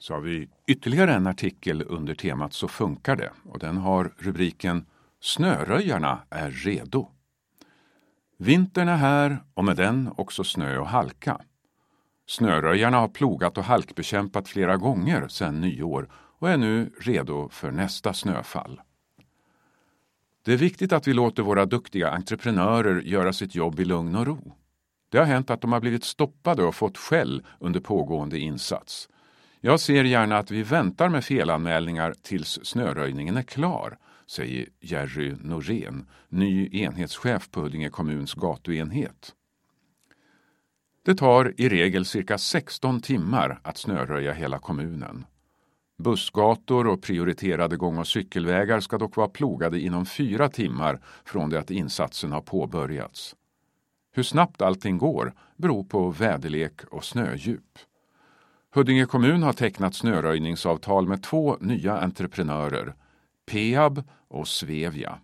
Så har vi ytterligare en artikel under temat Så funkar det och den har rubriken Snöröjarna är redo. Vintern är här och med den också snö och halka. Snöröjarna har plogat och halkbekämpat flera gånger sedan nyår och är nu redo för nästa snöfall. Det är viktigt att vi låter våra duktiga entreprenörer göra sitt jobb i lugn och ro. Det har hänt att de har blivit stoppade och fått skäll under pågående insats. Jag ser gärna att vi väntar med felanmälningar tills snöröjningen är klar, säger Jerry Norén, ny enhetschef på Huddinge kommuns gatuenhet. Det tar i regel cirka 16 timmar att snöröja hela kommunen. Bussgator och prioriterade gång och cykelvägar ska dock vara plogade inom fyra timmar från det att insatsen har påbörjats. Hur snabbt allting går beror på väderlek och snödjup. Huddinge kommun har tecknat snöröjningsavtal med två nya entreprenörer, Peab och Svevia.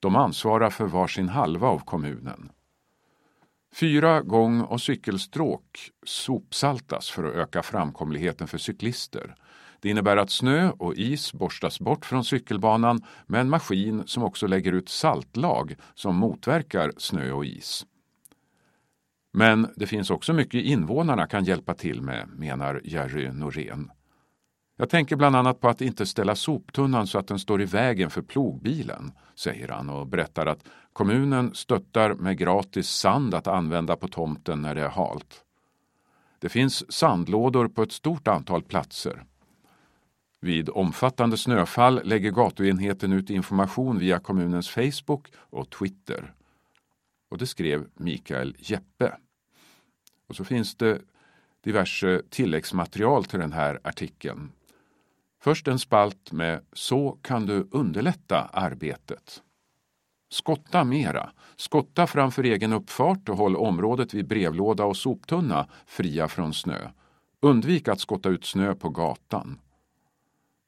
De ansvarar för varsin halva av kommunen. Fyra gång och cykelstråk sopsaltas för att öka framkomligheten för cyklister. Det innebär att snö och is borstas bort från cykelbanan med en maskin som också lägger ut saltlag som motverkar snö och is. Men det finns också mycket invånarna kan hjälpa till med, menar Jerry Norén. Jag tänker bland annat på att inte ställa soptunnan så att den står i vägen för plogbilen, säger han och berättar att kommunen stöttar med gratis sand att använda på tomten när det är halt. Det finns sandlådor på ett stort antal platser. Vid omfattande snöfall lägger gatuenheten ut information via kommunens Facebook och Twitter. Och det skrev Mikael Jeppe. Och så finns det diverse tilläggsmaterial till den här artikeln. Först en spalt med Så kan du underlätta arbetet. Skotta mera. Skotta framför egen uppfart och håll området vid brevlåda och soptunna fria från snö. Undvik att skotta ut snö på gatan.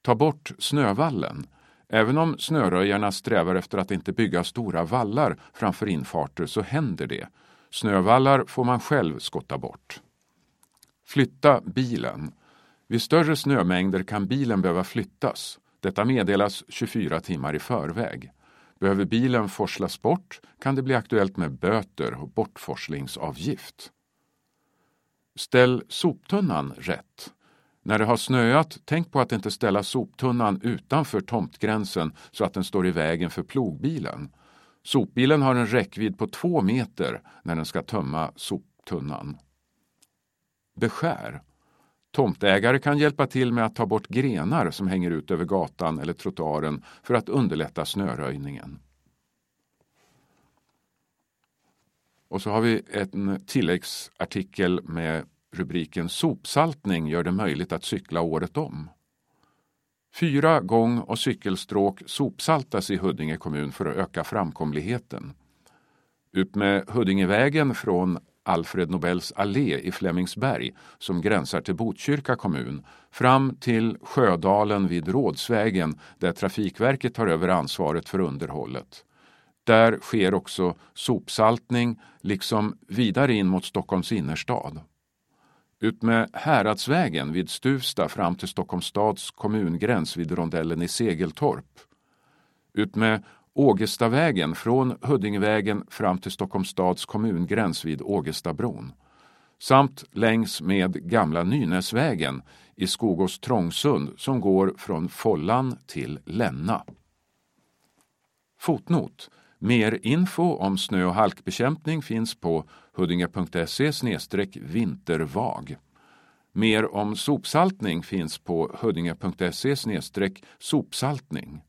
Ta bort snövallen. Även om snöröjarna strävar efter att inte bygga stora vallar framför infarter så händer det. Snövallar får man själv skotta bort. Flytta bilen. Vid större snömängder kan bilen behöva flyttas. Detta meddelas 24 timmar i förväg. Behöver bilen forslas bort kan det bli aktuellt med böter och bortforslingsavgift. Ställ soptunnan rätt. När det har snöat, tänk på att inte ställa soptunnan utanför tomtgränsen så att den står i vägen för plogbilen. Sopbilen har en räckvidd på två meter när den ska tömma soptunnan. Beskär. Tomtägare kan hjälpa till med att ta bort grenar som hänger ut över gatan eller trottoaren för att underlätta snöröjningen. Och så har vi en tilläggsartikel med rubriken Sopsaltning gör det möjligt att cykla året om. Fyra gång och cykelstråk sopsaltas i Huddinge kommun för att öka framkomligheten. Utmed Huddingevägen från Alfred Nobels allé i Flemingsberg som gränsar till Botkyrka kommun fram till Sjödalen vid Rådsvägen där Trafikverket tar över ansvaret för underhållet. Där sker också sopsaltning liksom vidare in mot Stockholms innerstad. Utmed Häradsvägen vid Stuvsta fram till Stockholms stads kommungräns vid rondellen i Segeltorp. Utmed Ågestavägen från Huddingevägen fram till Stockholms stads kommungräns vid Ågestabron. Samt längs med Gamla Nynäsvägen i Skogås Trångsund som går från Follan till Länna. Fotnot Mer info om snö och halkbekämpning finns på huddinge.se vintervag. Mer om sopsaltning finns på huddinge.se sopsaltning.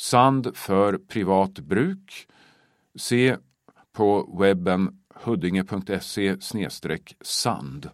Sand för privat bruk. Se på webben huddinge.se sand.